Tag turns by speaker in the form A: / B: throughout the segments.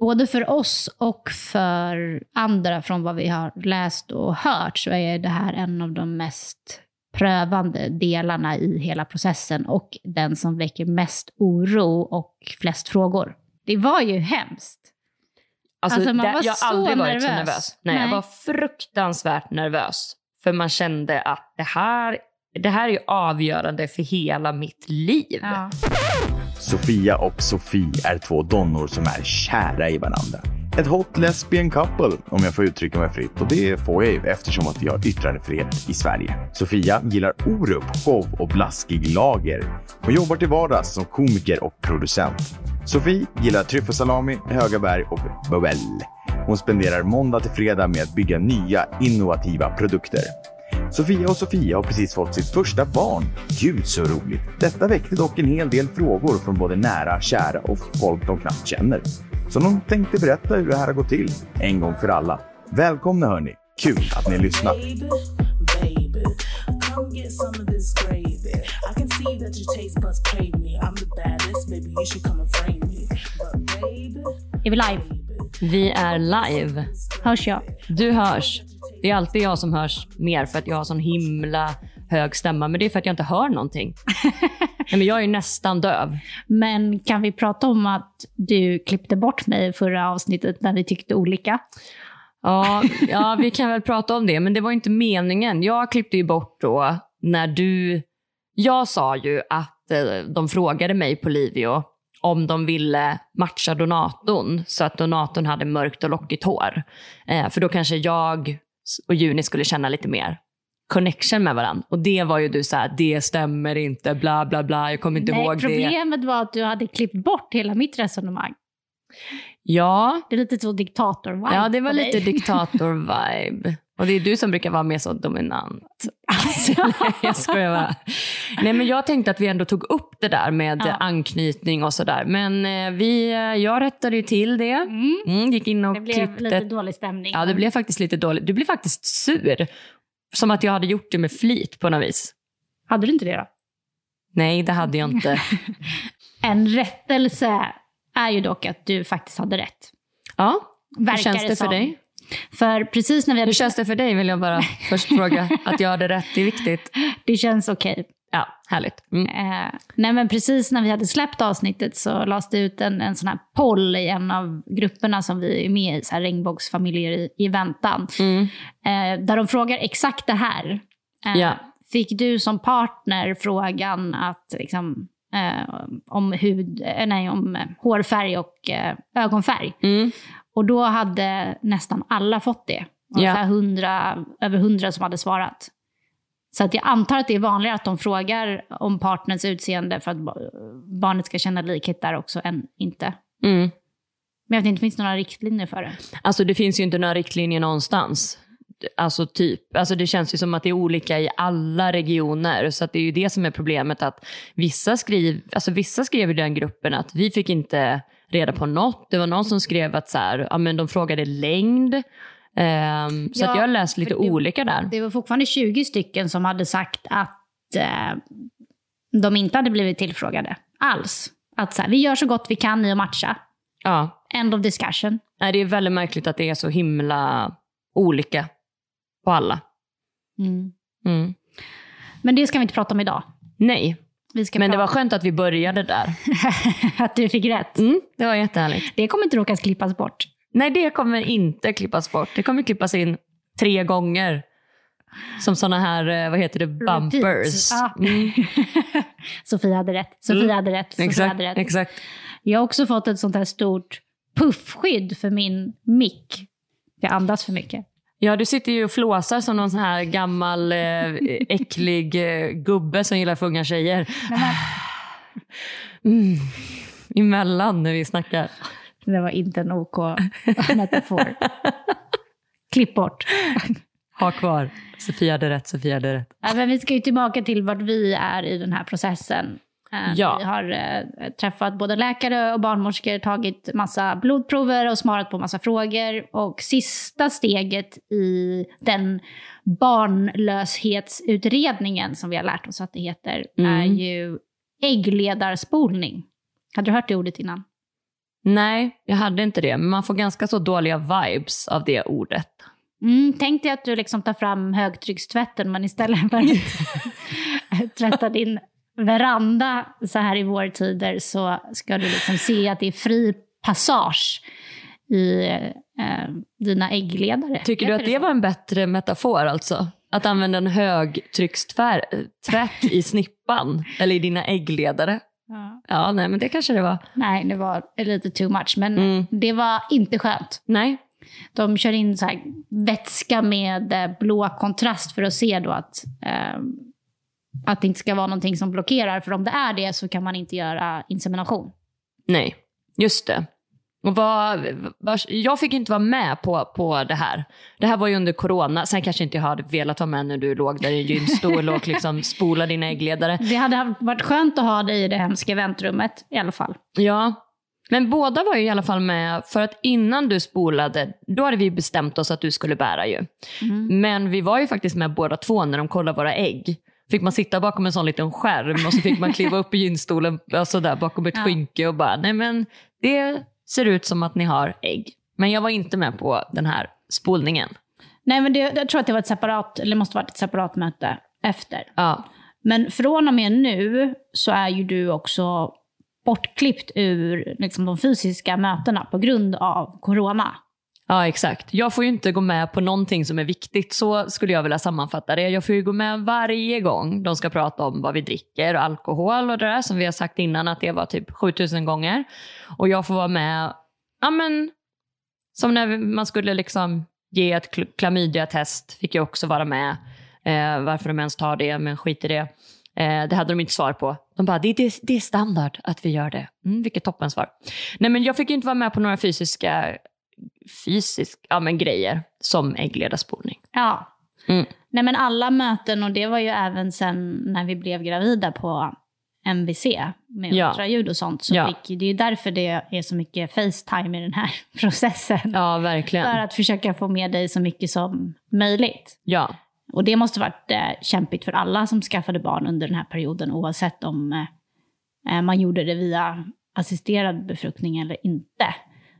A: både för oss och för andra från vad vi har läst och hört så är det här en av de mest prövande delarna i hela processen och den som väcker mest oro och flest frågor. Det var ju hemskt.
B: Alltså,
A: Alltså, var
B: jag har aldrig varit så
A: nervös.
B: nervös. Nej,
A: Nej.
B: Jag var fruktansvärt nervös. För man kände att det här, det här är avgörande för hela mitt liv.
A: Ja.
C: Sofia och Sofie är två donnor som är kära i varandra. Ett hot lesbian couple, om jag får uttrycka mig fritt. Och det får jag ju eftersom att vi har yttrandefrihet i Sverige. Sofia gillar Orup, show och blaskig lager. Hon jobbar till vardags som komiker och producent. Sofie gillar tryffelsalami, höga berg och bubbel. Hon spenderar måndag till fredag med att bygga nya innovativa produkter. Sofia och Sofia har precis fått sitt första barn. Gud så roligt! Detta väckte dock en hel del frågor från både nära, kära och folk de knappt känner. Så de tänkte berätta hur det här har gått till, en gång för alla. Välkomna hörni! Kul att ni lyssnar!
A: Är vi live?
B: Vi är live.
A: Hörs jag?
B: Du hörs. Det är alltid jag som hörs mer för att jag har sån himla hög stämma. Men det är för att jag inte hör någonting. Nej, men jag är nästan döv.
A: Men kan vi prata om att du klippte bort mig i förra avsnittet när vi tyckte olika?
B: Ja, ja, vi kan väl prata om det, men det var inte meningen. Jag klippte ju bort då när du... Jag sa ju att eh, de frågade mig på Livio om de ville matcha donatorn så att donatorn hade mörkt och lockigt hår. Eh, för då kanske jag och Juni skulle känna lite mer connection med varandra. Och det var ju du så här, det stämmer inte, bla bla bla, jag kommer inte
A: Nej,
B: ihåg det.
A: problemet var att du hade klippt bort hela mitt resonemang.
B: Ja,
A: Det är lite så diktator
B: ja, det var lite diktator-vibe. Och det är du som brukar vara mer så dominant.
A: Alltså,
B: Nej, jag skojar bara. Nej, men jag tänkte att vi ändå tog upp det där med
A: Ja.
B: anknytning och sådär. Men eh, vi, eh, jag rättade ju till det.
A: Mm.
B: Mm, gick in och
A: Det blev
B: klippte.
A: lite dålig stämning.
B: Ja, det blev faktiskt lite dåligt. Du blev faktiskt sur. Som att jag hade gjort det med flit på något vis.
A: Hade du inte det då?
B: Nej, det hade jag inte.
A: En rättelse är ju dock att du faktiskt hade rätt.
B: Ja, hur
A: Verkar
B: känns det för
A: som.
B: dig?
A: För precis när vi
B: Hur
A: hade...
B: känns det för dig vill jag bara först fråga. Att jag hade rätt, det är viktigt.
A: Det känns okej.
B: Ja, härligt. Mm.
A: Eh, nej men precis när vi hade släppt avsnittet så lades det ut en, en sån här poll i en av grupperna som vi är med i, så här regnbågsfamiljer i, i väntan.
B: Mm.
A: Eh, där de frågar exakt det här. Eh,
B: Ja.
A: Fick du som partner frågan att liksom, eh, om, hud, eh, nej, om eh, hårfärg och ögonfärg?
B: Mm.
A: Och då hade nästan alla fått det.
B: Ja.
A: Ungefär 100, över hundra som hade svarat. Så att jag antar att det är vanligare att de frågar om partners utseende för att ba- barnet ska känna likhet där också än inte.
B: Mm.
A: Men jag vet inte, finns det några riktlinjer för det?
B: Alltså det finns ju inte några riktlinjer någonstans. Alltså typ, alltså det känns ju som att det är olika i alla regioner. Så att det är ju det som är problemet att vissa, skriv, alltså vissa skrev i den gruppen att vi fick inte reda på något. Det var någon som skrev att så här, ja, men de frågade längd. Ehm, så
A: Ja,
B: att jag läst lite
A: det-
B: olika där.
A: Det var fortfarande 20 stycken som hade sagt att eh, de inte hade blivit tillfrågade alls. Att så här, vi gör så gott vi kan i att matcha.
B: Ja.
A: End of discussion.
B: Nej, det är väldigt märkligt att det är så himla olika på alla.
A: Mm.
B: Mm.
A: Men det ska vi inte prata om idag.
B: Nej, Men det var
A: prata
B: skönt att vi började där.
A: att du fick rätt.
B: Mm, det var jättehärligt.
A: Det kommer inte råka klippas bort.
B: Nej, det kommer inte klippas bort. Det kommer klippas in tre gånger. Som såna här, eh, vad heter det, bumpers.
A: Ja.
B: Mm,
A: Sofia hade rätt. Sofia
B: Mm.
A: hade rätt. Sofia
B: exakt,
A: hade rätt.
B: exakt.
A: Jag har också fått ett sånt här stort puffskydd för min mick. Jag andas för mycket.
B: Ja, du sitter ju och flåsar som någon sån här gammal eh, äcklig eh, gubbe som gillar för unga tjejer. Mm. Emellan när vi snackar.
A: Det var inte en OK metafor. Klipp bort.
B: Ha kvar. Sofia hade rätt, Sofia hade rätt.
A: Ja, men vi ska ju tillbaka till vart vi är i den här processen. Eh,
B: Ja.
A: Vi har eh, träffat både läkare och barnmorskor, tagit massa blodprover och svarat på massa frågor. Och sista steget i den barnlöshetsutredningen, som vi har lärt oss att det heter,
B: Mm.
A: är ju äggledarspolning. Hade du hört det ordet innan?
B: Nej, jag hade inte det. Men man får ganska så dåliga vibes av det ordet.
A: Mm, tänk dig att du liksom tar fram högtryckstvätten men istället för att tvätta din veranda så här i vårtider så ska du liksom se att det är fri passage i eh, dina äggledare.
B: Tycker du att det var en bättre metafor alltså? Att använda en högtryckstvätt i snippan eller i dina äggledare?
A: Ja.
B: Ja, nej men det kanske det var.
A: Nej, det var lite too much, men
B: Mm.
A: det var inte skönt.
B: Nej.
A: De kör in så vätska med eh, blå kontrast för att se då att, eh, att det inte ska vara någonting som blockerar. För om det är det så kan man inte göra insemination.
B: Nej, just det. Och vad, vad, jag fick inte vara med på, på det här. Det här var ju under corona. Sen kanske inte jag hade velat vara med när du låg där i en gynstol och liksom spola dina äggledare.
A: Det hade varit skönt att ha dig i det hemska väntrummet i alla fall.
B: Ja, men båda var ju i alla fall med för att innan du spolade, då hade vi bestämt oss att du skulle bära ju. Men vi var ju faktiskt med båda två när de kollade våra ägg. Fick man sitta bakom en sån liten skärm och så fick man kliva upp i gynstolen alltså där bakom ett
A: Ja.
B: skynke och bara, nej men det ser ut som att ni har ägg. Men jag var inte med på den här spolningen.
A: Nej, men det, jag tror att det var ett separat, eller måste varit ett separat möte efter.
B: Ja,
A: Men från och med nu så är ju du också bortklippt ur liksom, de fysiska mötena på grund av corona.
B: Ja, exakt. Jag får ju inte gå med på någonting som är viktigt. Så skulle jag vilja sammanfatta det. Jag får ju gå med varje gång de ska prata om vad vi dricker och alkohol och det där som vi har sagt innan att det var typ 7000 gånger. Och jag får vara med, ja men, som när man skulle liksom ge ett klamydiatest, klamydia-test fick jag också vara med. Eh, varför de ens tar det, men skit i det. Eh, det hade de inte svar på. De bara, det, det, det är standard att vi gör det. Mm, vilket toppensvar. Nej men jag fick ju inte vara med på några fysiska fysisk, ja, men grejer som äggledarspolning.
A: Ja.
B: Mm.
A: Nej, men alla möten, och det var ju även sen när vi blev gravida på MVC med
B: Ja.
A: ultraljud och sånt. Så
B: Ja.
A: fick, det är ju därför det är så mycket Facetime i den här processen.
B: Ja, verkligen.
A: För att försöka få med dig så mycket som möjligt.
B: Ja,
A: Och det måste varit eh, kämpigt för alla som skaffade barn under den här perioden, oavsett om eh, man gjorde det via assisterad befruktning eller inte.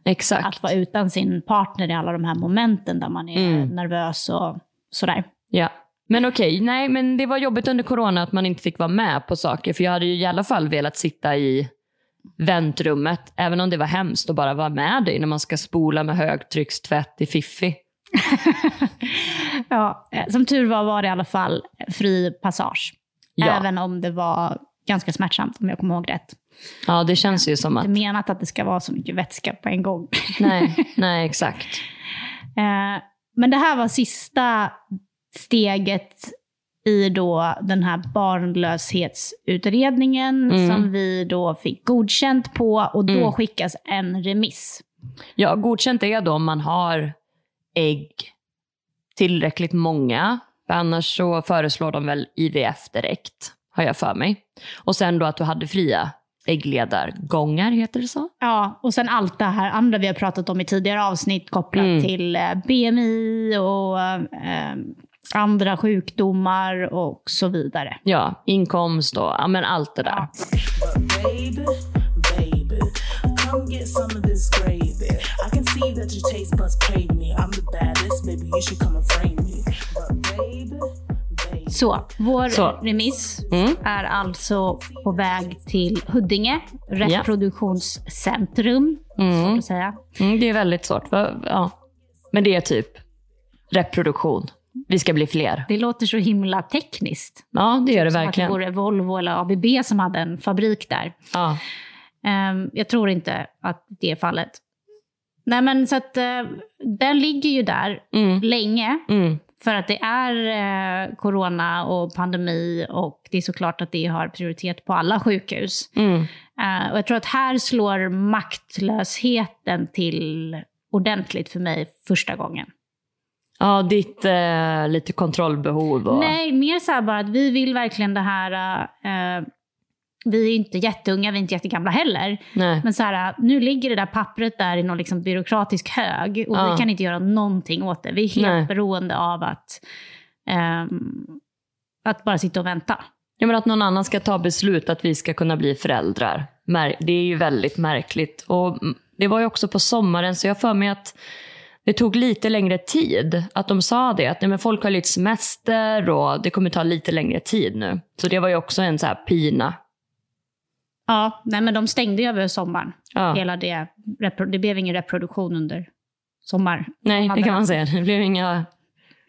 B: Exakt.
A: Att vara utan sin partner i alla de här momenten där man är
B: Mm.
A: nervös och sådär.
B: Ja. Men okej, nej men det var jobbigt under corona att man inte fick vara med på saker. För jag hade ju i alla fall velat sitta i väntrummet, även om det var hemskt att bara vara med dig när man ska spola med högtryckstvätt i Fiffi.
A: Ja, eh, som tur var var det i alla fall fri passage.
B: Ja.
A: Även om det var ganska smärtsamt, om jag kommer ihåg rätt.
B: Ja, det känns ju som
A: Det
B: att...
A: är menat att det ska vara så mycket vätska på en gång.
B: Nej, nej exakt.
A: Eh, Men det här var sista steget i då den här barnlöshetsutredningen
B: Mm.
A: som vi då fick godkänt på och då
B: Mm.
A: skickas en remiss.
B: Ja, godkänt är då om man har ägg tillräckligt många. Annars så föreslår de väl IVF direkt, har jag för mig. Och sen då att du hade fria äggledargångar, heter det så?
A: Ja, och sen allt det här andra vi har pratat om i tidigare avsnitt kopplat
B: Mm.
A: till eh, BMI och eh, andra sjukdomar och så vidare.
B: Ja, inkomst och ja, men allt det där.
A: Ja. Så, vår
B: Så.
A: remiss
B: Mm.
A: är alltså på väg till Huddinge reproduktionscentrum.
B: Mm.
A: Att säga.
B: Mm, det är väldigt svårt. Ja. Men det är typ reproduktion. Vi ska bli fler.
A: Det låter så himla tekniskt.
B: Ja, det gör det
A: Som att det
B: verkligen.
A: vore Volvo eller ABB som hade en fabrik där.
B: Ja.
A: Ehm, jag tror inte att det är fallet. Nej men så att eh, den ligger ju där
B: Mm.
A: länge.
B: Mm.
A: För att det är eh, corona och pandemi och det är såklart att det har prioritet på alla sjukhus.
B: Mm.
A: Eh, och jag tror att här slår maktlösheten till ordentligt för mig första gången.
B: Ja, ditt eh, lite kontrollbehov. Och...
A: Nej, mer så här bara att vi vill verkligen det här... vi är inte jätteunga, vi är inte jättegamla heller.
B: Nej.
A: Men så här, nu ligger det där pappret där i någon liksom byråkratisk hög och
B: Ja.
A: vi kan inte göra någonting åt det. Vi är helt
B: Nej.
A: beroende av att, ehm, att bara sitta och vänta.
B: Ja, men att någon annan ska ta beslut att vi ska kunna bli föräldrar. Det är ju väldigt märkligt. Och det var ju också på sommaren så jag för mig att det tog lite längre tid. Att de sa det, att nej, men folk har lite semester och det kommer ta lite längre tid nu. Så det var ju också en så här pina.
A: Ja, nej men de stängde ju över sommaren.
B: Ja.
A: Hela det, det blev ingen reproduktion under sommar.
B: Nej, det kan man säga. Det blev inga...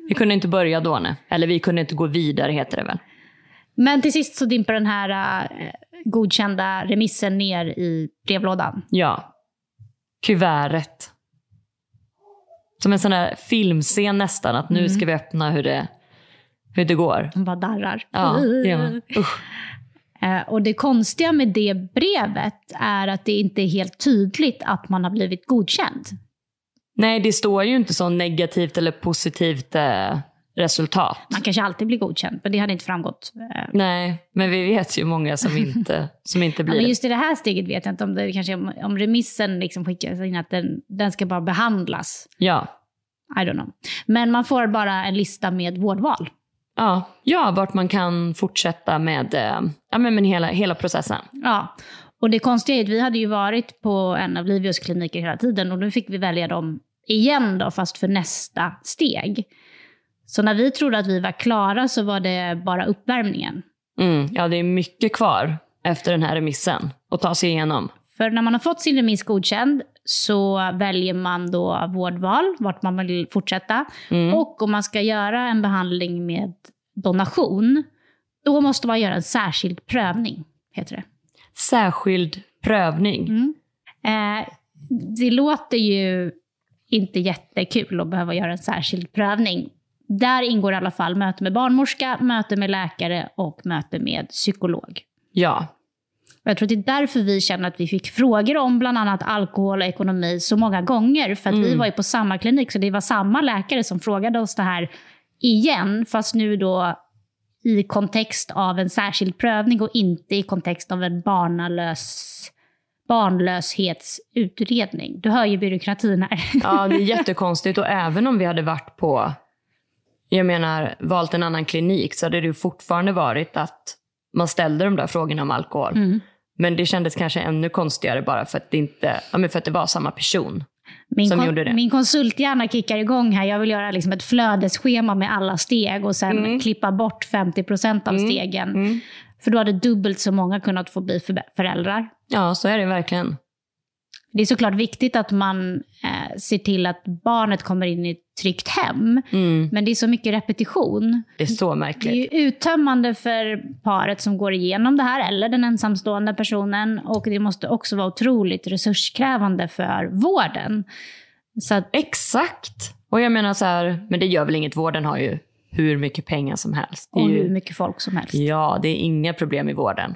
B: Vi kunde inte börja då, nej. Eller vi kunde inte gå vidare, heter det väl.
A: Men till sist så dimper den här eh, godkända remissen ner i brevlådan.
B: Ja. Kuvertet. Som en sån där filmscen nästan, att nu ska vi öppna hur det, hur det går.
A: De bara darrar.
B: Ja, det gör man. Usch.
A: Eh, Och det konstiga med det brevet är att det inte är helt tydligt att man har blivit godkänd.
B: Nej, det står ju inte så negativt eller positivt eh, resultat.
A: Man kanske alltid blir godkänd, men det hade inte framgått. Eh,
B: Nej, men vi vet ju många som inte, som inte
A: Ja,
B: blir
A: men
B: det.
A: just i det här steget vet jag inte om det kanske om, om remissen liksom skickas in att den, den ska bara behandlas.
B: Ja.
A: I don't know. Men man får bara en lista med vårdval.
B: Ja, ja, vart man kan fortsätta med, eh, ja, men, men hela, hela processen.
A: Ja. Och det konstiga är att vi hade ju varit på en av Livios kliniker hela tiden och nu fick vi välja dem igen då, fast för nästa steg. Så när vi trodde att vi var klara så var det bara uppvärmningen.
B: Mm, ja, det är mycket kvar efter den här remissen att ta sig igenom.
A: För när man har fått sin remiss godkänd så väljer man då vårdval, vart man vill fortsätta. Och om man ska göra en behandling med donation, då måste man göra en särskild prövning, heter det.
B: Särskild prövning.
A: Eh, det låter ju inte jättekul att behöva göra en särskild prövning. Där ingår i alla fall möte med barnmorska, möte med läkare och möte med psykolog.
B: Ja.
A: Jag tror att det är därför vi känner att vi fick frågor om bland annat alkohol och ekonomi så många gånger. För att vi var ju på samma klinik, så det var samma läkare som frågade oss det här igen. Fast nu då i kontext av en särskild prövning och inte i kontext av en barnalös, barnlöshetsutredning. Du hör ju byråkratin här.
B: ja, det är jättekonstigt. Och även om vi hade varit på, jag menar, valt en annan klinik så hade det ju fortfarande varit att man ställde de där frågorna om alkohol. Men det kändes kanske ännu konstigare bara för att det, inte, ja, men för att det var samma person.
A: Min,
B: som
A: kon-
B: gjorde det.
A: min konsulthjärna kickar igång här. Jag vill göra liksom ett flödesschema med alla steg och sen
B: Mm.
A: klippa bort 50% av stegen. För då hade dubbelt så många kunnat få bli för- föräldrar.
B: Ja, så är det verkligen.
A: Det är såklart viktigt att man eh, ser till att barnet kommer in i ett tryggt hem.
B: Mm.
A: Men det är så mycket repetition.
B: Det är så
A: Det är
B: märkligt.
A: uttömmande för paret som går igenom det här, eller den ensamstående personen. Och det måste också vara otroligt resurskrävande för vården. Att,
B: Exakt! Och jag menar så här, men det gör väl inget. Vården har ju hur mycket pengar som helst.
A: Och
B: ju,
A: hur mycket folk som helst.
B: Ja, det är inga problem i vården.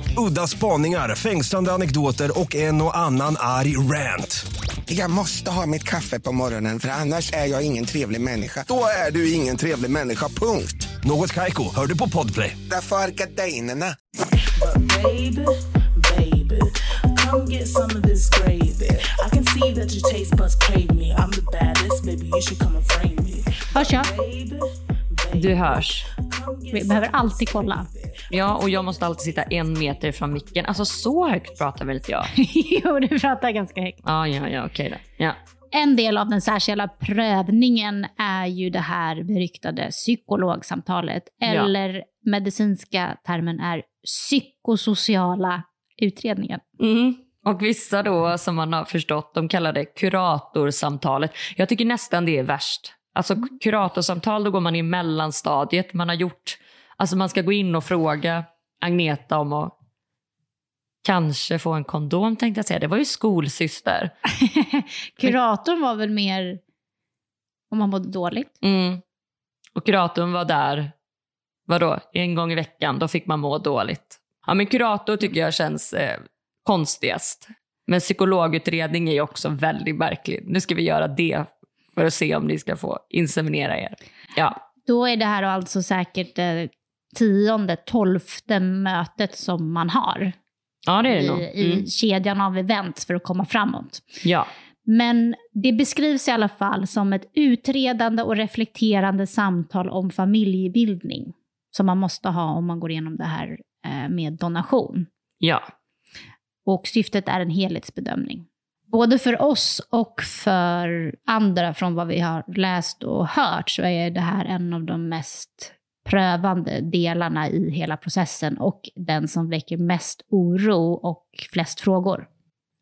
D: Udda spaningar, fängslande anekdoter och en och annan arg rant.
E: Jag måste ha mitt kaffe på morgonen för annars är jag ingen trevlig människa. Då är du ingen trevlig människa, punkt.
D: Något Kaiko, hör du på Podplay.
E: Därför är gardinerna.
F: But baby, baby, come get some of this gravy. I can see that your taste buds crave me. I'm the baddest, baby, you should come and frame me.
A: Hörs jag?
B: Du hörs.
A: Vi behöver alltid kolla.
B: Ja, och jag måste alltid sitta en meter från micken. Alltså så högt pratar väl inte jag?
A: jo, du pratar ganska högt.
B: Ja, ja, ja, okej då. Ja.
A: En del av den särskilda prövningen är ju det här beryktade psykologsamtalet.
B: Ja.
A: Eller medicinska termen är psykosociala utredningen.
B: Mm. Och vissa då, som man har förstått, de kallar det kuratorsamtalet. Jag tycker nästan det är värst. Alltså kuratorsamtal, då går man i mellanstadiet. Man har gjort, alltså man ska gå in och fråga Agneta om att kanske få en kondom tänkte jag säga. Det var ju skolsyster.
A: Kuratorn var väl mer om man mådde dåligt.
B: Mm. Och kuratorn var där, vadå, en gång i veckan, då fick man må dåligt. Ja men kurator tycker jag känns eh, konstigast. Men psykologutredning är ju också väldigt märkligt. Nu ska vi göra det för att se om ni ska få inseminera er. Ja,
A: Då är det här alltså säkert det tionde, tolfte mötet som man har.
B: Ja, det är det
A: i,
B: nog.
A: i
B: Mm.
A: kedjan av events för att komma framåt.
B: Ja.
A: Men det beskrivs i alla fall som ett utredande och reflekterande samtal om familjebildning som man måste ha om man går igenom det här eh, med donation.
B: ja.
A: Och syftet är en helhetsbedömning. Både för oss och för andra från vad vi har läst och hört så är det här en av de mest prövande delarna i hela processen och den som väcker mest oro och flest frågor.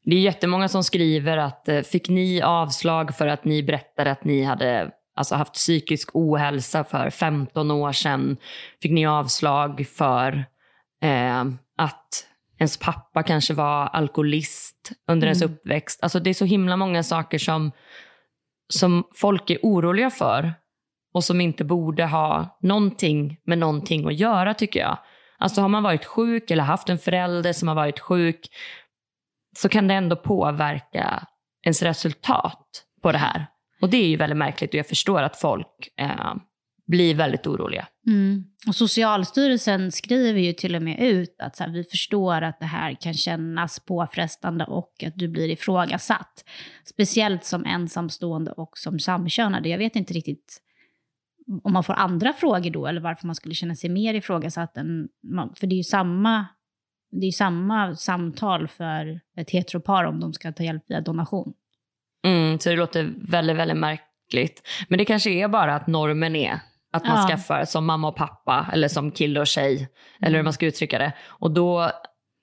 B: Det är jättemånga som skriver att eh, fick ni avslag för att ni berättade att ni hade alltså, haft psykisk ohälsa för 15 år sedan? Fick ni avslag för eh, att ens pappa kanske var alkoholist under ens
A: Mm.
B: uppväxt? Alltså, det är så himla många saker som, som folk är oroliga för och som inte borde ha någonting med någonting att göra tycker jag. Alltså har man varit sjuk eller haft en förälder som har varit sjuk så kan det ändå påverka ens resultat på det här. Och det är ju väldigt märkligt och jag förstår att folk eh, blir väldigt oroliga.
A: Mm. Och Socialstyrelsen skriver ju till och med ut att så här, vi förstår att det här kan kännas påfrestande och att du blir ifrågasatt. Speciellt som ensamstående och som samkönade. Jag vet inte riktigt om man får andra frågor då eller varför man skulle känna sig mer ifrågasatt än... För det är ju samma, det är samma samtal för ett heteropar om de ska ta hjälp via donation.
B: Mm, så det låter väldigt, väldigt märkligt. Men det kanske är bara att normen är att man
A: Ja.
B: skaffar som mamma och pappa eller som kille och tjej. Eller hur man ska uttrycka det. Och då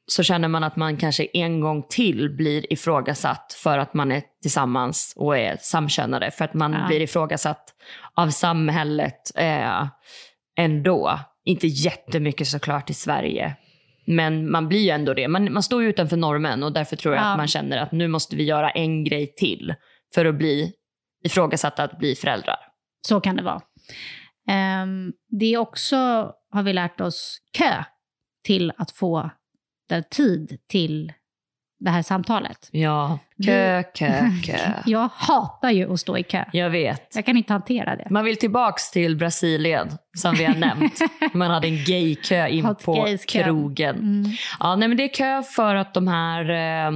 B: så känner man att man kanske en gång till blir ifrågasatt för att man är tillsammans och är samkönade. För att man
A: Ja.
B: blir ifrågasatt av samhället eh, ändå. Inte jättemycket såklart i Sverige. Men man blir ju ändå det. Man, man står ju utanför normen och därför tror jag
A: Ja.
B: att man känner att nu måste vi göra en grej till för att bli ifrågasatta att bli föräldrar.
A: Så kan det vara. Ehm, det är också, har vi lärt oss, kö till att få den tid till det här samtalet.
B: Ja, kö, kö, kö.
A: Jag hatar ju att stå i kö.
B: Jag vet.
A: Jag kan inte hantera det.
B: Man vill tillbaks till Brasilien, som vi har nämnt. Man hade en gaykö in
A: Hot
B: på krogen.
A: Mm.
B: Ja, nej, men det är kö för att de här eh,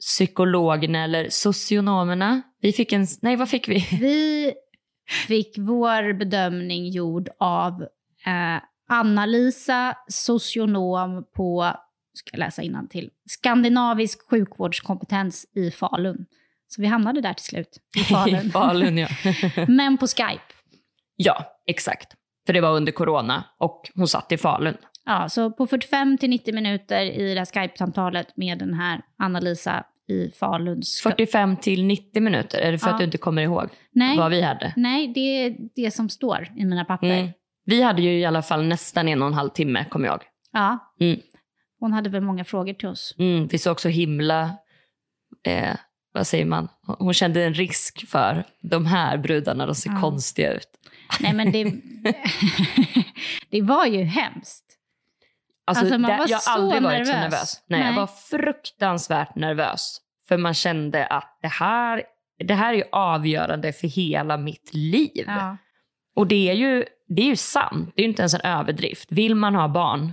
B: psykologerna eller socionomerna, vi fick en, nej vad fick vi?
A: Vi fick vår bedömning gjord av eh, Anna-Lisa, socionom på, ska läsa till Skandinavisk sjukvårdskompetens i Falun. Så vi hamnade där till slut, i
B: I
A: Falun.
B: Falun ja.
A: Men på Skype.
B: ja, exakt. För det var under corona och hon satt i Falun.
A: Ja, så på 45 till 90 minuter i det här Skype-samtalet med den här Anna-Lisa i Falun. ska-
B: 45 till 90 minuter, är det för
A: Ja.
B: att du inte kommer ihåg
A: Nej,
B: vad vi hade?
A: nej, det är det som står i mina papper.
B: Mm. Vi hade ju i alla fall nästan en och en halv timme, kommer jag.
A: Ja.
B: Mm.
A: Hon hade väl många frågor till oss.
B: Mm, vi såg också himla, eh, vad säger man, hon kände en risk för de här brudarna, de ser
A: Ja.
B: konstiga ut.
A: Nej, men det, det var ju hemskt.
B: Alltså,
A: Alltså, man
B: det,
A: var
B: jag har aldrig varit så
A: nervös.
B: nervös. Nej, Jag
A: Nej.
B: var fruktansvärt nervös. För man kände att det här, det här är avgörande för hela mitt liv.
A: Ja.
B: Och det är, ju, det är ju sant, det är ju inte ens en överdrift. Vill man ha barn,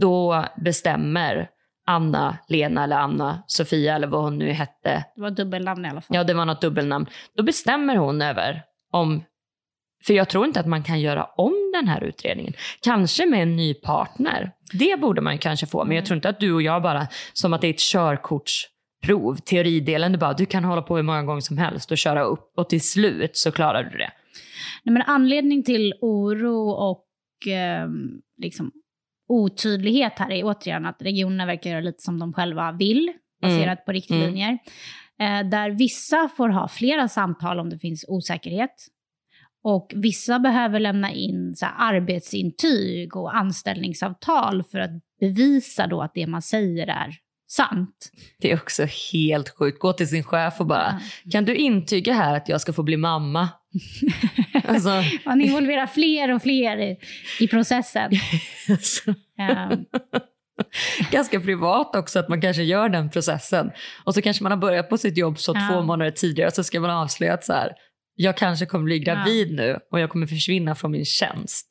B: då bestämmer Anna, Lena eller Anna, Sofia eller vad hon nu hette.
A: Det var dubbelnamn i alla fall.
B: Ja, det var något dubbelnamn. Då bestämmer hon över om... För jag tror inte att man kan göra om den här utredningen. Kanske med en ny partner. Det borde man kanske få. Men jag tror inte att du och jag bara, som att det är ett körkortsprov, teoridelen, du bara, du kan hålla på hur många gånger som helst och köra upp och till slut så klarar du det.
A: Nej, men anledning till oro och ehm, liksom, otydlighet här är återigen att regionerna verkar göra lite som de själva vill, baserat på riktlinjer. Eh, där vissa får ha flera samtal om det finns osäkerhet. Och vissa behöver lämna in så här, arbetsintyg och anställningsavtal för att bevisa då att det man säger är sant.
B: Det är också helt sjukt. Gå till sin chef och bara, kan du intyga här att jag ska få bli mamma? Alltså,
A: Man involverar fler och fler i, i processen. Ehm,
B: ganska privat också att man kanske gör den processen. Och så kanske man har börjat på sitt jobb så
A: Ja.
B: två månader tidigare så ska man avslöja att så här, jag kanske kommer bli gravid nu och jag kommer försvinna från min tjänst.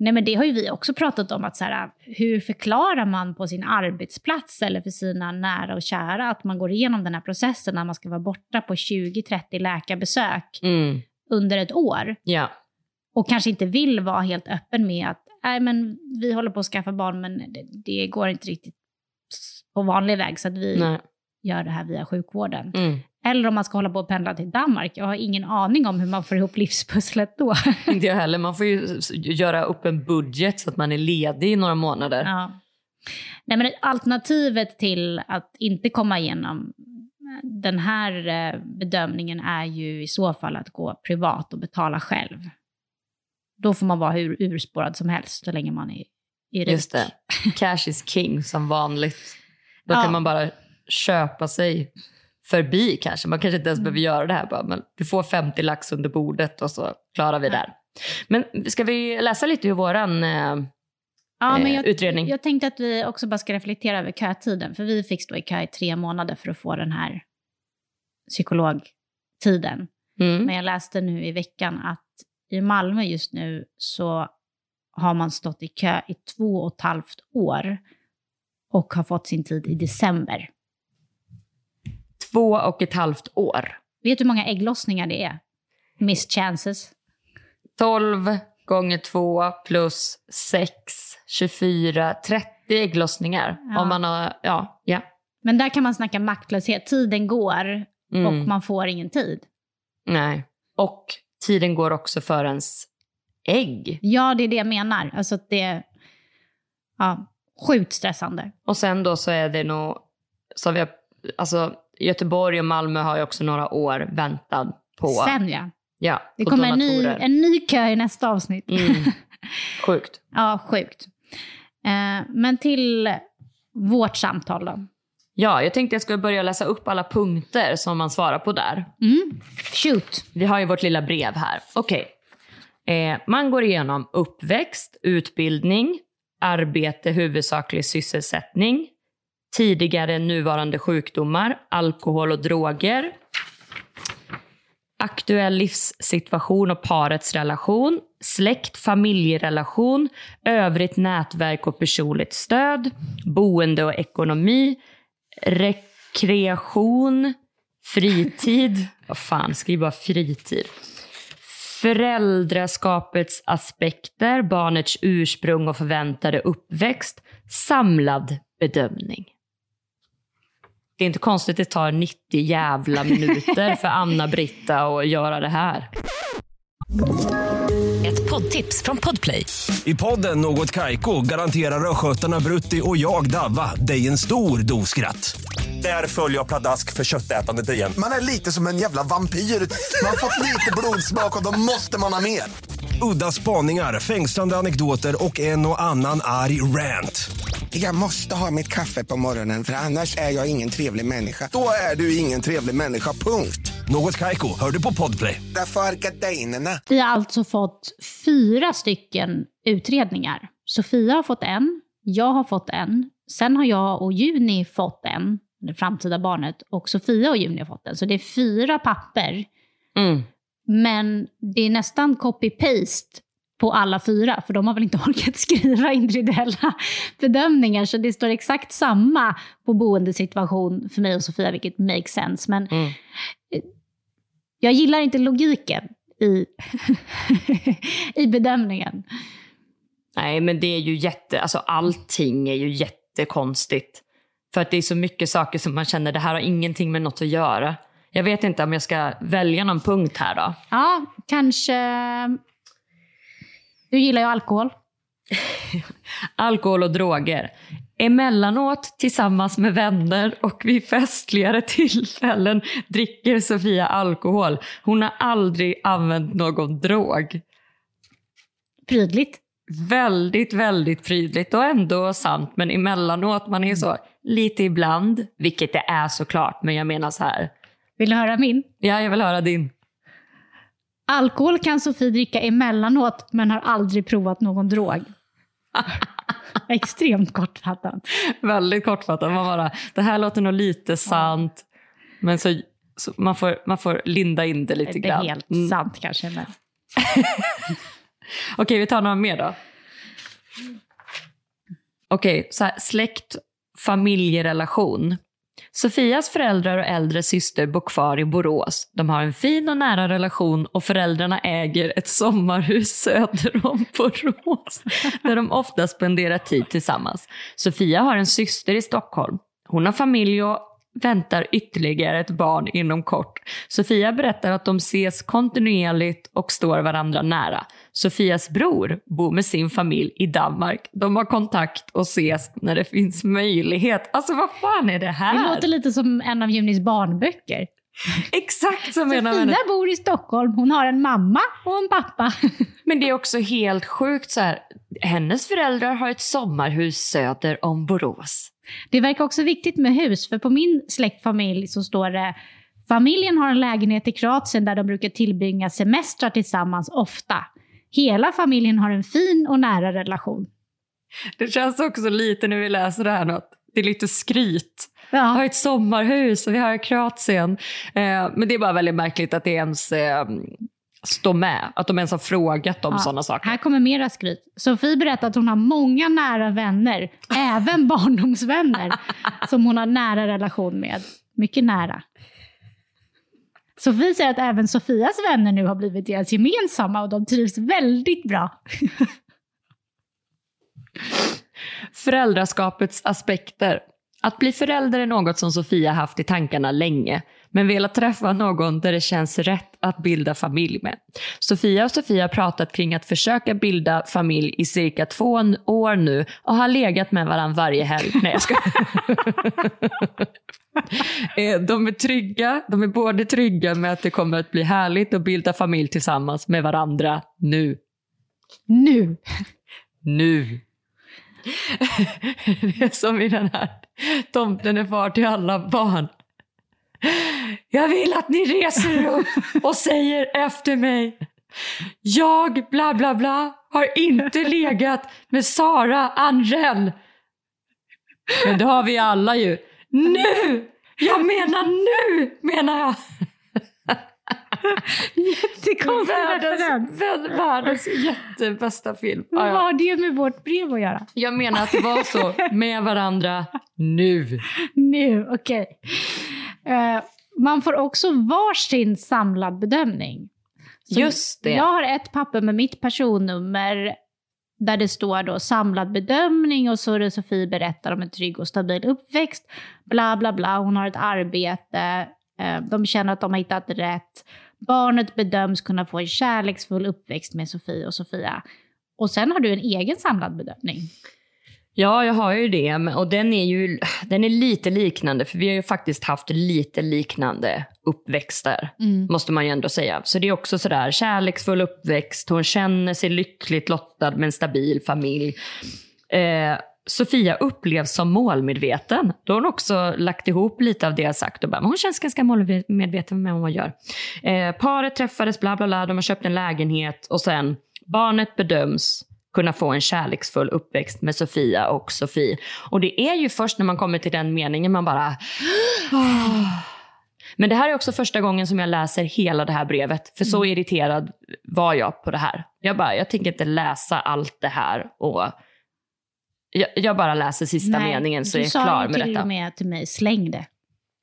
A: Nej, men det har ju vi också pratat om. att så här, Hur förklarar man på sin arbetsplats eller för sina nära och kära att man går igenom den här processen när man ska vara borta på 20-30 läkarbesök
B: Mm.
A: Under ett år?
B: Ja.
A: Och kanske inte vill vara helt öppen med att Nej, men vi håller på att skaffa barn men det, det går inte riktigt på vanlig väg så att vi
B: Nej.
A: gör det här via sjukvården.
B: Mm.
A: Eller om man ska hålla på och pendla till Danmark. Jag har ingen aning om hur man får ihop livspusslet då.
B: Inte jag heller. Man får ju göra upp en budget så att man är ledig i några månader.
A: Ja. Nej, men alternativet till att inte komma igenom den här eh, bedömningen är ju i så fall att gå privat och betala själv. Då får man vara hur urspårad som helst så länge man är i RUT.
B: Just det. Cash is king som vanligt. Då
A: Ja.
B: kan man bara köpa sig förbi kanske. Man kanske inte ens
A: Mm.
B: behöver göra det här. Bara, men du får 50 lax under bordet och så klarar vi där. Men ska vi läsa lite ur våran... Eh,
A: Ja, men
B: eh,
A: jag,
B: utredning.
A: Jag tänkte att vi också bara ska reflektera över kötiden. För vi fick stå i kö i tre månader för att få den här psykologtiden.
B: mm.
A: Men jag läste nu i veckan att i Malmö just nu så har man stått i kö i två och ett halvt år och har fått sin tid i december.
B: Två och ett halvt år.
A: Vet du hur många ägglossningar det är? Miss chances.
B: 12 gånger 2 plus 6, 24, 30 ägglossningar.
A: Ja.
B: Om man har, ja, ja.
A: Men där kan man snacka maktlöshet. Tiden går
B: Mm.
A: och man får ingen tid.
B: Nej. Och tiden går också för ens ägg.
A: Ja, det är det jag menar. Alltså att det är ja, sjukt stressande.
B: Och sen då så är det nog, så vi har, alltså Göteborg och Malmö har ju också några år väntan på,
A: Sen ja.
B: ja,
A: Det kommer en ny, en ny kö i nästa avsnitt.
B: Mm. Sjukt.
A: Ja, sjukt. Eh, men till vårt samtal då.
B: Ja, jag tänkte jag skulle börja läsa upp alla punkter som man svarar på där.
A: Mm. Shoot.
B: Vi har ju vårt lilla brev här. Okej. Eh, man går igenom uppväxt, utbildning, arbete, huvudsaklig sysselsättning, tidigare nuvarande sjukdomar, alkohol och droger, aktuell livssituation och parets relation, släkt, familjerelation, övrigt nätverk och personligt stöd, boende och ekonomi, rekreation, fritid, vad fan, skriv bara fritid. Föräldraskapets aspekter, barnets ursprung och förväntade uppväxt, samlad bedömning. Det är inte konstigt att det tar 90 jävla minuter för Anna-Britta att göra det här.
G: Ett poddtips från Podplay.
D: I podden Något Kaiko garanterar östgötarna Brutti och jag, Davva, dig en stor dos skratt. Där följer jag pladask för köttätandet igen.
E: Man är lite som en jävla vampyr. Man har fått lite blodsmak och då måste man ha mer.
D: Udda spaningar, fängslande anekdoter och en och annan arg rant.
E: Jag måste ha mitt kaffe på morgonen för annars är jag ingen trevlig människa. Då är du ingen trevlig människa, punkt.
D: Något Kaiko, hör du på Podplay.
E: Därför är gardinerna.
A: Vi har alltså fått fyra stycken utredningar. Sofia har fått en, jag har fått en, sen har jag och Juni fått en, det framtida barnet, och Sofia och Juni har fått en. Så det är fyra papper,
B: Mm.
A: men det är nästan copy-paste på alla fyra, för de har väl inte orkat skriva individuella bedömningar, så det står exakt samma på boendesituation för mig och Sofia, vilket makes sense. Men
B: Mm.
A: jag gillar inte logiken i, i bedömningen.
B: Nej, men det är ju jätte... Alltså allting är ju jättekonstigt. För att det är så mycket saker som man känner, det här har ingenting med något att göra. Jag vet inte om jag ska välja någon punkt här då.
A: Ja, kanske... Du gillar ju alkohol.
B: Alkohol och droger. Emellanåt tillsammans med vänner och vid festligare tillfällen dricker Sofia alkohol. Hon har aldrig använt någon drog.
A: Prydligt.
B: Väldigt, väldigt prydligt och ändå sant. Men emellanåt, man är så lite ibland, vilket det är såklart, men jag menar så här.
A: Vill du höra min?
B: Ja, jag vill höra din.
A: Alkohol kan Sofie dricka emellanåt, men har aldrig provat någon drog. Extremt kortfattat.
B: Väldigt kortfattat. Man bara, det här låter nog lite sant. Men så, så man, får, man får linda in det lite
A: Det är
B: grann.
A: helt
B: Mm.
A: sant kanske. Men...
B: Okej, vi tar några mer då. Okej, så här, släkt, familjerelation. Sofias föräldrar och äldre syster bor kvar i Borås. De har en fin och nära relation och föräldrarna äger ett sommarhus söder om Borås där de ofta spenderar tid tillsammans. Sofia har en syster i Stockholm. Hon har familj och väntar ytterligare ett barn inom kort. Sofia berättar att de ses kontinuerligt och står varandra nära. Sofias bror bor med sin familj i Danmark. De har kontakt och ses när det finns möjlighet. Alltså vad fan är det här?
A: Det låter lite som en av Junis barnböcker.
B: Exakt som en av
A: Sofia
B: hennes...
A: bor i Stockholm, hon har en mamma och en pappa.
B: Men det är också helt sjukt så här. Hennes föräldrar har ett sommarhus söder om Borås.
A: Det verkar också viktigt med hus, för på min släktfamilj så står det Familjen har en lägenhet i Kroatien där de brukar tillbringa semestrar tillsammans ofta. Hela familjen har en fin och nära relation.
B: Det känns också lite när vi läser det här något. Det är lite skryt. Vi
A: Ja,
B: har ett sommarhus och vi har Kroatien. Eh, men det är bara väldigt märkligt att det ens eh, står med. Att de ens har frågat om
A: Ja,
B: sådana saker.
A: Här kommer mera skryt. Sofie berättar att hon har många nära vänner, även barndomsvänner, som hon har nära relation med. Mycket nära. Sofie säger att även Sofias vänner nu har blivit deras gemensamma och de trivs väldigt bra.
B: Föräldraskapets aspekter. Att bli förälder är något som Sofia haft i tankarna länge, men velat träffa någon där det känns rätt att bilda familj med. Sofia och Sofia har pratat kring att försöka bilda familj i cirka två år nu och har legat med varandra varje helg. Nej, jag ska. Eh, De är trygga, de är både trygga med att det kommer att bli härligt att bilda familj tillsammans med varandra nu.
A: Nu!
B: Nu. Det är som i den här Tomten är far till alla barn. Jag vill att ni reser er upp och säger efter mig. Jag, bla bla bla, har inte legat med Sara Anrell. Men det har vi alla ju. Nu! Jag menar nu, menar jag.
A: Jättekonstig referens.
B: Världens, världens jättebästa film. Ja,
A: Vad har det med vårt brev att göra?
B: Jag menar att det var så med varandra nu.
A: Nu, okej. Eh, man får också varsin samlad bedömning. Så
B: Just det.
A: Jag har ett papper med mitt personnummer där det står då samlad bedömning och så är det Sofie berättar om en trygg och stabil uppväxt. Bla bla bla, hon har ett arbete, eh, de känner att de har hittat rätt. Barnet bedöms kunna få en kärleksfull uppväxt med Sofie och Sofia. Och sen har du en egen samlad bedömning.
B: Ja, jag har ju det. Och den är ju den är lite liknande, för vi har ju faktiskt haft lite liknande uppväxter. Måste man ju ändå säga. Så det är också sådär kärleksfull uppväxt. Hon känner sig lyckligt lottad med en stabil familj. Eh, Sofia upplevs som målmedveten. Då har hon också lagt ihop lite av det jag sagt och bara, hon känns ganska målmedveten med vad hon gör. Eh, paret träffades, bla bla bla, de har köpt en lägenhet och sen barnet bedöms kunna få en kärleksfull uppväxt med Sofia och Sofie. Och det är ju först när man kommer till den meningen man bara... "Ah." Men det här är också första gången som jag läser hela det här brevet. För så irriterad var jag på det här. Jag bara, jag tänker inte läsa allt det här. Och jag, jag bara läser sista meningen så
A: du
B: är jag
A: sa
B: klar med
A: till
B: detta.
A: och med till mig, släng det.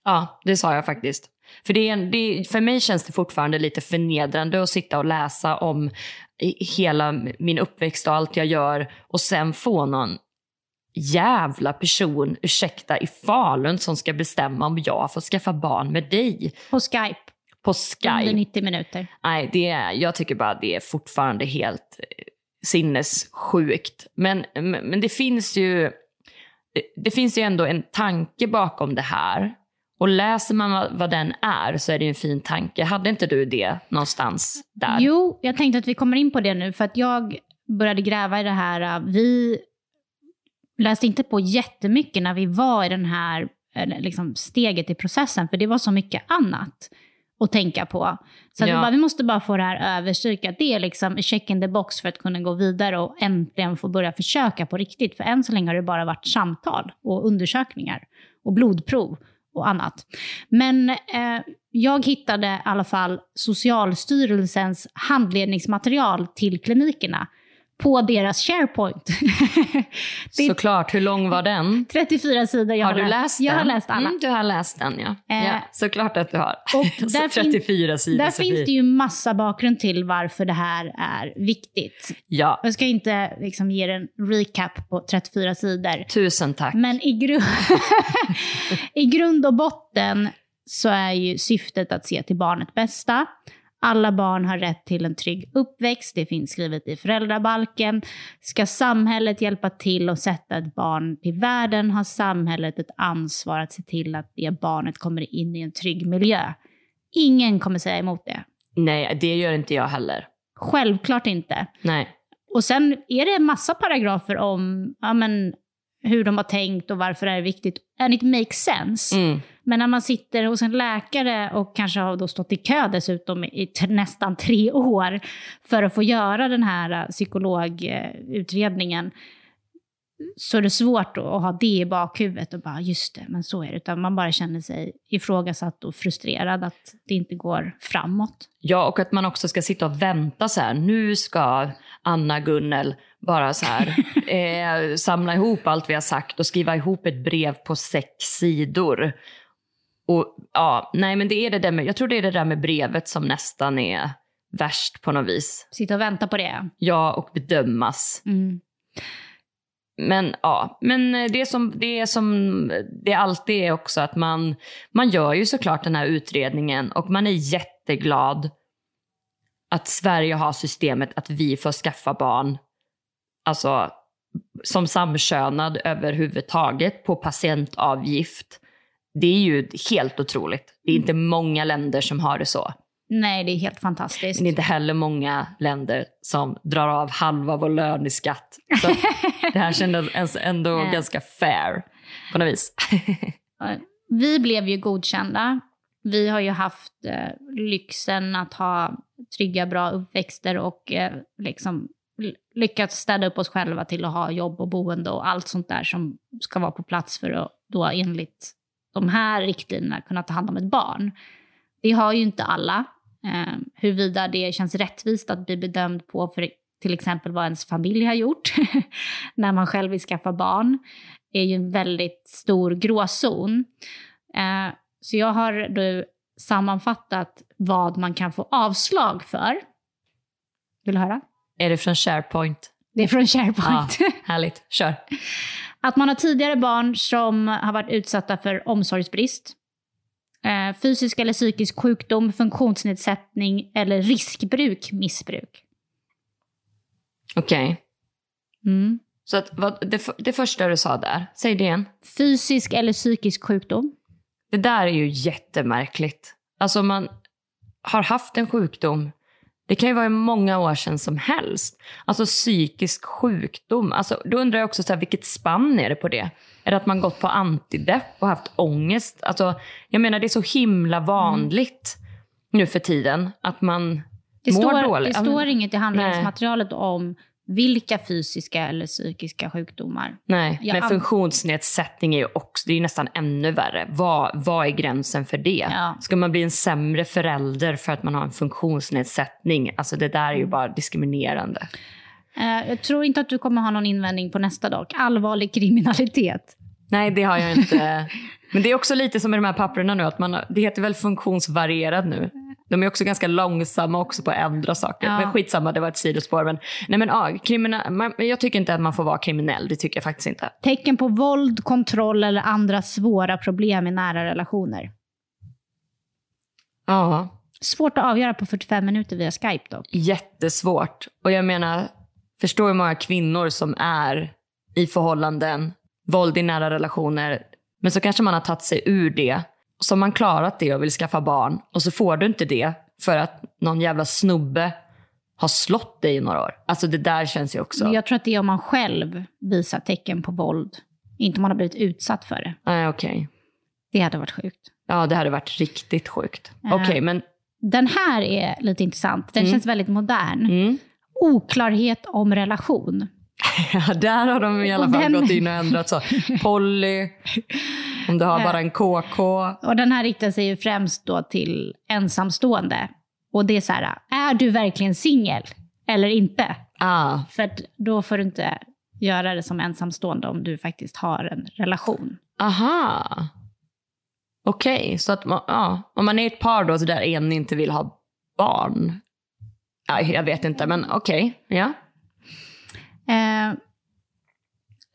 B: Ja, det sa jag faktiskt. För, det är en, det för mig känns det fortfarande lite förnedrande att sitta och läsa om hela min uppväxt och allt jag gör och sen få någon jävla person, ursäkta, i Falun som ska bestämma om jag får skaffa barn med dig
A: På Skype,
B: på
A: under
B: Skype.
A: 90 minuter.
B: Nej, det är, jag tycker bara det är fortfarande helt eh, sinnessjukt. Men, men, det finns ju det finns ju ändå en tanke bakom det här. Och läser man vad, vad den är så är det en fin tanke. Hade inte du det någonstans där?
A: Jo, jag tänkte att vi kommer in på det nu, för att jag började gräva i det här. Vi läste inte på jättemycket när vi var i den här eller liksom steget i processen, för det var så mycket annat att tänka på. Så att vi,
B: Ja.
A: bara, vi måste bara få det här överstrykat. Det är liksom check in the box för att kunna gå vidare och äntligen få börja försöka på riktigt. För än så länge har det bara varit samtal och undersökningar och blodprov och annat. Men eh, jag hittade i alla fall Socialstyrelsens handledningsmaterial till klinikerna på deras SharePoint.
B: Såklart, hur lång var den?
A: 34 sidor. Jag
B: har du läst den?
A: Jag har läst alla.
B: Mm, du har läst den ja.
A: Eh,
B: ja såklart att du har.
A: och där fin-
B: 34 sidor
A: Där
B: Sofie.
A: finns det ju massa bakgrund till varför det här är viktigt.
B: Ja,
A: Jag ska inte liksom ge en recap på 34 sidor.
B: tusen tack.
A: Men i, gru- i grund och botten så är ju syftet att se till barnet bästa. Alla barn har rätt till en trygg uppväxt, det finns skrivet i föräldrabalken. Ska samhället hjälpa till och sätta ett barn till världen har samhället ett ansvar att se till att det barnet kommer in i en trygg miljö. Ingen kommer säga emot det.
B: Nej, det gör inte jag heller.
A: Självklart inte.
B: Nej.
A: Och sen är det massa paragrafer om ja, men, hur de har tänkt och varför det är viktigt. And it makes sense.
B: Mm.
A: Men när man sitter hos en läkare och kanske har då stått i kö dessutom i nästan tre år för att få göra den här eh, psykologutredningen så är det svårt att ha det i bakhuvudet och bara just det, men så är det. Utan man bara känner sig ifrågasatt och frustrerad att det inte går framåt.
B: Ja, och att man också ska sitta och vänta så här. Nu ska Anna Gunnel bara så här eh, samla ihop allt vi har sagt och skriva ihop ett brev på sex sidor. Och ja, nej men det är det där med, jag tror det är det där med brevet som nästan är värst på något vis.
A: Sitta och vänta på det.
B: Ja, och bedömas.
A: Mm.
B: Men ja, men det som det, som det alltid är också att man, man gör ju såklart den här utredningen och man är jätteglad att Sverige har systemet att vi får skaffa barn, alltså som samkönad överhuvudtaget på patientavgift. Det är ju helt otroligt. Det är inte många länder som har det så.
A: Nej, det är helt fantastiskt.
B: Men det är inte heller många länder som drar av halva vår lön i skatt. Så det här kändes ändå ganska fair på något vis.
A: Vi blev ju godkända. Vi har ju haft eh, lyxen att ha trygga, bra uppväxter och eh, liksom lyckats städa upp oss själva till att ha jobb och boende och allt sånt där som ska vara på plats för att då enligt de här riktlinjerna kunna ta hand om ett barn. Det har ju inte alla. Eh, huruvida det känns rättvist att bli bedömd på för till exempel vad ens familj har gjort när man själv vill skaffa barn är ju en väldigt stor gråzon. Eh, så jag har då sammanfattat vad man kan få avslag för. Vill du höra?
B: Är det från SharePoint?
A: Det är från SharePoint.
B: Ja, härligt. Kör.
A: Att man har tidigare barn som har varit utsatta för omsorgsbrist, eh, fysisk eller psykisk sjukdom, funktionsnedsättning eller riskbruk, missbruk.
B: Okej.
A: Mm.
B: Så att, vad, det, det första du sa där, säg det igen.
A: Fysisk eller psykisk sjukdom.
B: Det där är ju jättemärkligt. Alltså man har haft en sjukdom, det kan ju vara många år sedan som helst. Alltså psykisk sjukdom, alltså, då undrar jag också så här, vilket spann är det på det? Är det att man gått på antidepp och haft ångest? Alltså, jag menar det är så himla vanligt nu för tiden att man
A: Det
B: mår
A: står,
B: dåligt.
A: det står inget i handlingsmaterialet om vilka fysiska eller psykiska sjukdomar.
B: Nej,
A: Jag
B: men funktionsnedsättning är ju också, det är ju nästan ännu värre. Vad, vad är gränsen för det?
A: Ja.
B: Ska man bli en sämre förälder för att man har en funktionsnedsättning? Alltså det där är
A: Mm.
B: ju bara diskriminerande.
A: Eh, jag tror inte att du kommer ha någon invändning på nästa dock. Allvarlig kriminalitet.
B: Nej, det har jag inte. Men det är också lite som med de här papperna nu, att man, det heter väl funktionsvarierad nu. De är också ganska långsamma också på att ändra saker.
A: Ja.
B: Men skitsamma, det var ett sidospår. Men, nej men, ja, krimina, man, jag tycker inte att man får vara kriminell, det tycker jag faktiskt inte.
A: Tecken på våld, kontroll eller andra svåra problem i nära relationer.
B: Ja.
A: Svårt att avgöra på 45 minuter via Skype dock.
B: jättesvårt. Och jag menar, förstår hur många kvinnor som är i förhållanden, våld i nära relationer, men så kanske man har tagit sig ur det, har man klarat det och vill skaffa barn, och så får du inte det för att någon jävla snubbe har slått dig i några år. Alltså det där känns ju också...
A: Jag tror att det är om man själv visar tecken på våld. Inte om man har blivit utsatt för det.
B: Nej, okej.
A: Det hade varit sjukt.
B: Ja, det hade varit riktigt sjukt.
A: Ja.
B: Okej, men...
A: Den här är lite intressant. Den
B: Mm.
A: känns väldigt modern.
B: Mm.
A: Oklarhet om relation.
B: Ja, där har de i alla fall
A: den-
B: gått in och ändrat så. Polly, om du har bara en KK.
A: Och den här riktar sig ju främst då till ensamstående. Och det är så här, är du verkligen singel? eller inte.
B: Ah,
A: För då får du inte göra det som ensamstående om du faktiskt har en relation.
B: aha. Okej, så att man, ja, om man är ett par då så där en inte vill ha barn. Ja, jag vet inte, men okej. Ja.
A: Eh,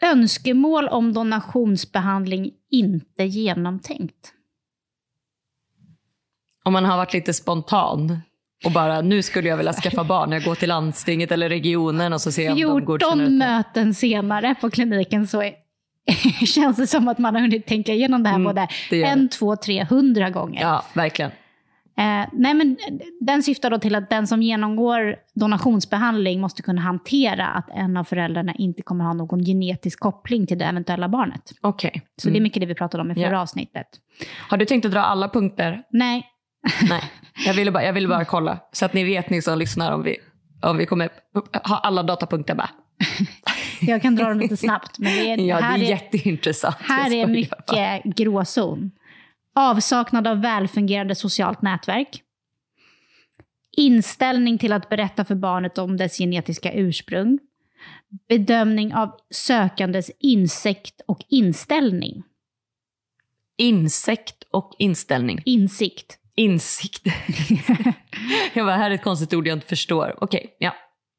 A: önskemål om donationsbehandling inte genomtänkt.
B: Om man har varit lite spontan och bara nu skulle jag vilja skaffa barn. Jag går till landstinget eller regionen och så ser jag om de godkänner
A: 14
B: det.
A: möten senare på kliniken så är, känns det som att man har hunnit tänka igenom det här
B: Mm,
A: både
B: det
A: en, två, tre, hundra gånger.
B: Ja, verkligen.
A: Eh, nej, men den syftar då till att den som genomgår donationsbehandling måste kunna hantera att en av föräldrarna inte kommer ha någon genetisk koppling till det eventuella barnet.
B: Okej.
A: Så det är mycket det vi pratade om i förra
B: Mm. Ja.
A: avsnittet.
B: Har du tänkt att dra alla punkter?
A: Nej,
B: Nej, jag ville bara, jag ville bara kolla. Så att ni vet ni som lyssnar om vi, om vi kommer ha alla datapunkter med.
A: jag kan dra dem lite snabbt. Men det är,
B: Ja, det
A: här
B: är jätteintressant.
A: här är mycket gråzon. Avsaknad av välfungerande socialt nätverk. Inställning till att berätta för barnet om dess genetiska ursprung. Bedömning av sökandes insikt och inställning.
B: Insekt och inställning.
A: Insikt.
B: Insikt. jag bara, här är ett konstigt ord jag inte förstår. Okej, ja.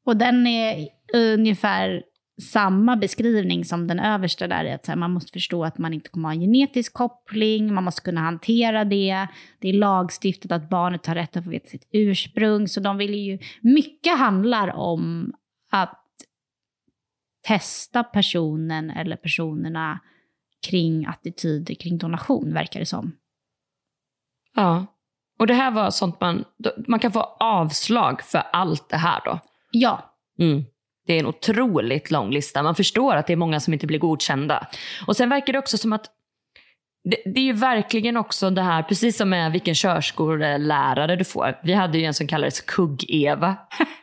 A: Och den är ungefär samma beskrivning som den översta där. Att här, man måste förstå att man inte kommer ha en genetisk koppling, man måste kunna hantera det. Det är lagstiftat att barnet har rätt att få veta sitt ursprung. Så de vill ju, mycket handlar om att testa personen eller personerna kring attityder kring donation, verkar det som.
B: ja. Och det här var sånt man, man kan få avslag för allt det här då.
A: Ja,
B: Mm. Det är en otroligt lång lista. Man förstår att det är många som inte blir godkända. Och sen verkar det också som att det, det är ju verkligen också det här, precis som med vilken körskolelärare du får. Vi hade ju en som kallades Kugg-Eva.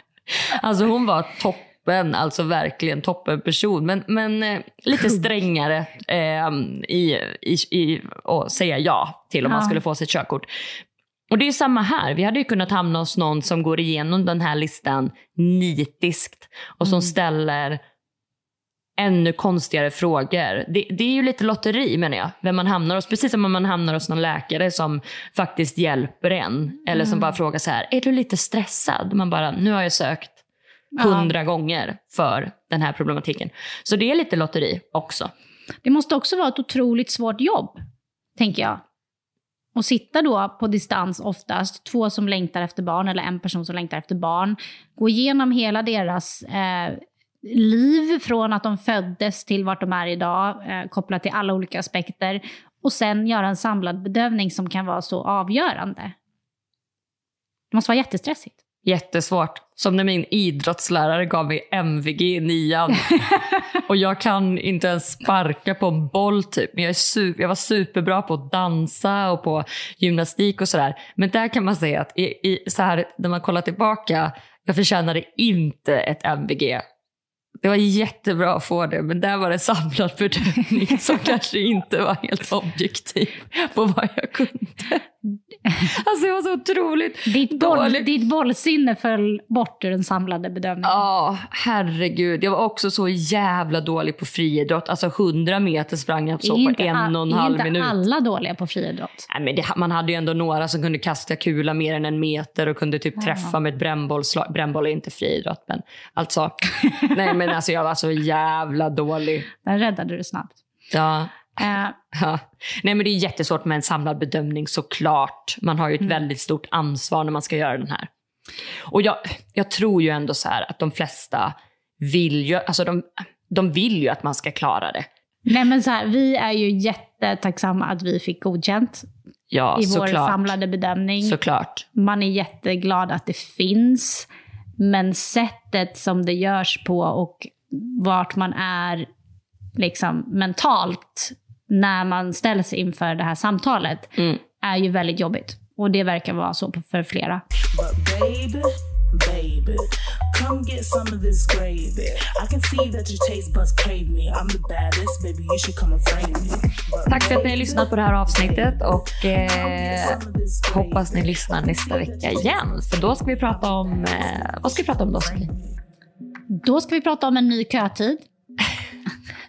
B: alltså hon var toppen, alltså verkligen toppen person. Men, men eh, lite strängare eh, i, i, i att säga ja till om man
A: Ja.
B: skulle få sitt körkort. Och det är samma här. Vi hade ju kunnat hamna hos någon som går igenom den här listan nitiskt och som ställer ännu konstigare frågor. Det, det är ju lite lotteri menar jag, vem man hamnar hos. Precis som om man hamnar hos någon läkare som faktiskt hjälper en. Eller som bara frågar så här, är du lite stressad? Man bara, nu har jag sökt hundra gånger för den här problematiken. Så det är lite lotteri också.
A: Det måste också vara ett otroligt svårt jobb, tänker jag. Och sitta då på distans oftast, två som längtar efter barn eller en person som längtar efter barn. Gå igenom hela deras eh, liv från att de föddes till vart de är idag, eh, kopplat till alla olika aspekter. Och sen göra en samlad bedömning som kan vara så avgörande. Det måste vara jättestressigt.
B: Jättesvårt. Som när min idrottslärare gav mig MVG i nian. och jag kan inte ens sparka på en boll typ. Men jag, är super, jag var superbra på att dansa och på gymnastik och sådär. Men där kan man säga att i, i, så här, när man kollar tillbaka, jag förtjänade inte ett MVG. Det var jättebra att få det, men där var det samlad bedömning som kanske inte var helt objektiv på vad jag kunde. Alltså det var så otroligt
A: Ditt, boll,
B: dåligt.
A: ditt bollsinne föll bort ur den samlade bedömningen.
B: Ja, herregud. Jag var också så jävla dålig på friidrott. Alltså 100 meter sprang jag
A: är
B: så på
A: inte
B: en och en
A: är
B: halv
A: inte
B: minut.
A: alla dåliga på friidrott?
B: Nej, men det, man hade ju ändå några som kunde kasta kula mer än en meter och kunde typ träffa med ett brännbollslag. Brännboll är inte friidrott, men alltså. nej, men alltså jag var så jävla dålig.
A: Där räddade du snabbt.
B: Ja.
A: Eh,
B: Ja. Nej, men det är jättesvårt med en samlad bedömning såklart. Man har ju ett väldigt stort ansvar när man ska göra den här. Och jag, jag tror ju ändå så att de flesta vill ju, alltså de, de vill ju att man ska klara det.
A: nej men så här, vi är ju jättetacksamma att vi fick godkänt
B: Ja,
A: i vår
B: såklart.
A: samlade bedömning.
B: Såklart.
A: Man är jätteglad att det finns. Men sättet som det görs på och vart man är liksom mentalt när man ställs inför det här samtalet
B: Mm.
A: är ju väldigt jobbigt. Och det verkar vara så för flera.
F: Baby, baby.
B: Tack för att ni har lyssnat på det här avsnittet och eh, hoppas ni lyssnar nästa vecka igen. För då ska vi prata om, eh, vad ska vi prata om då?
A: Då ska vi prata om en ny kötid.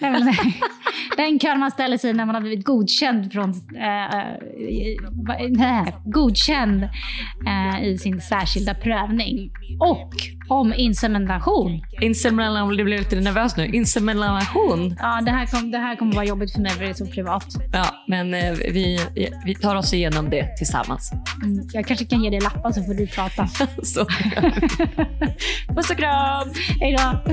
A: Den kön man ställer sig när man har blivit godkänd från va- nej, godkänd eh, i sin särskilda prövning. Och om insemination.
B: Insemination, det blev lite nervös nu. Insemination.
A: Ja, det här, kom, det här kommer vara jobbigt för mig för det är så privat.
B: Ja, men vi, vi tar oss igenom det tillsammans.
A: Mm, Jag kanske kan ge dig lappar så får du prata.
B: Så. Puss och kram!
A: Hej då!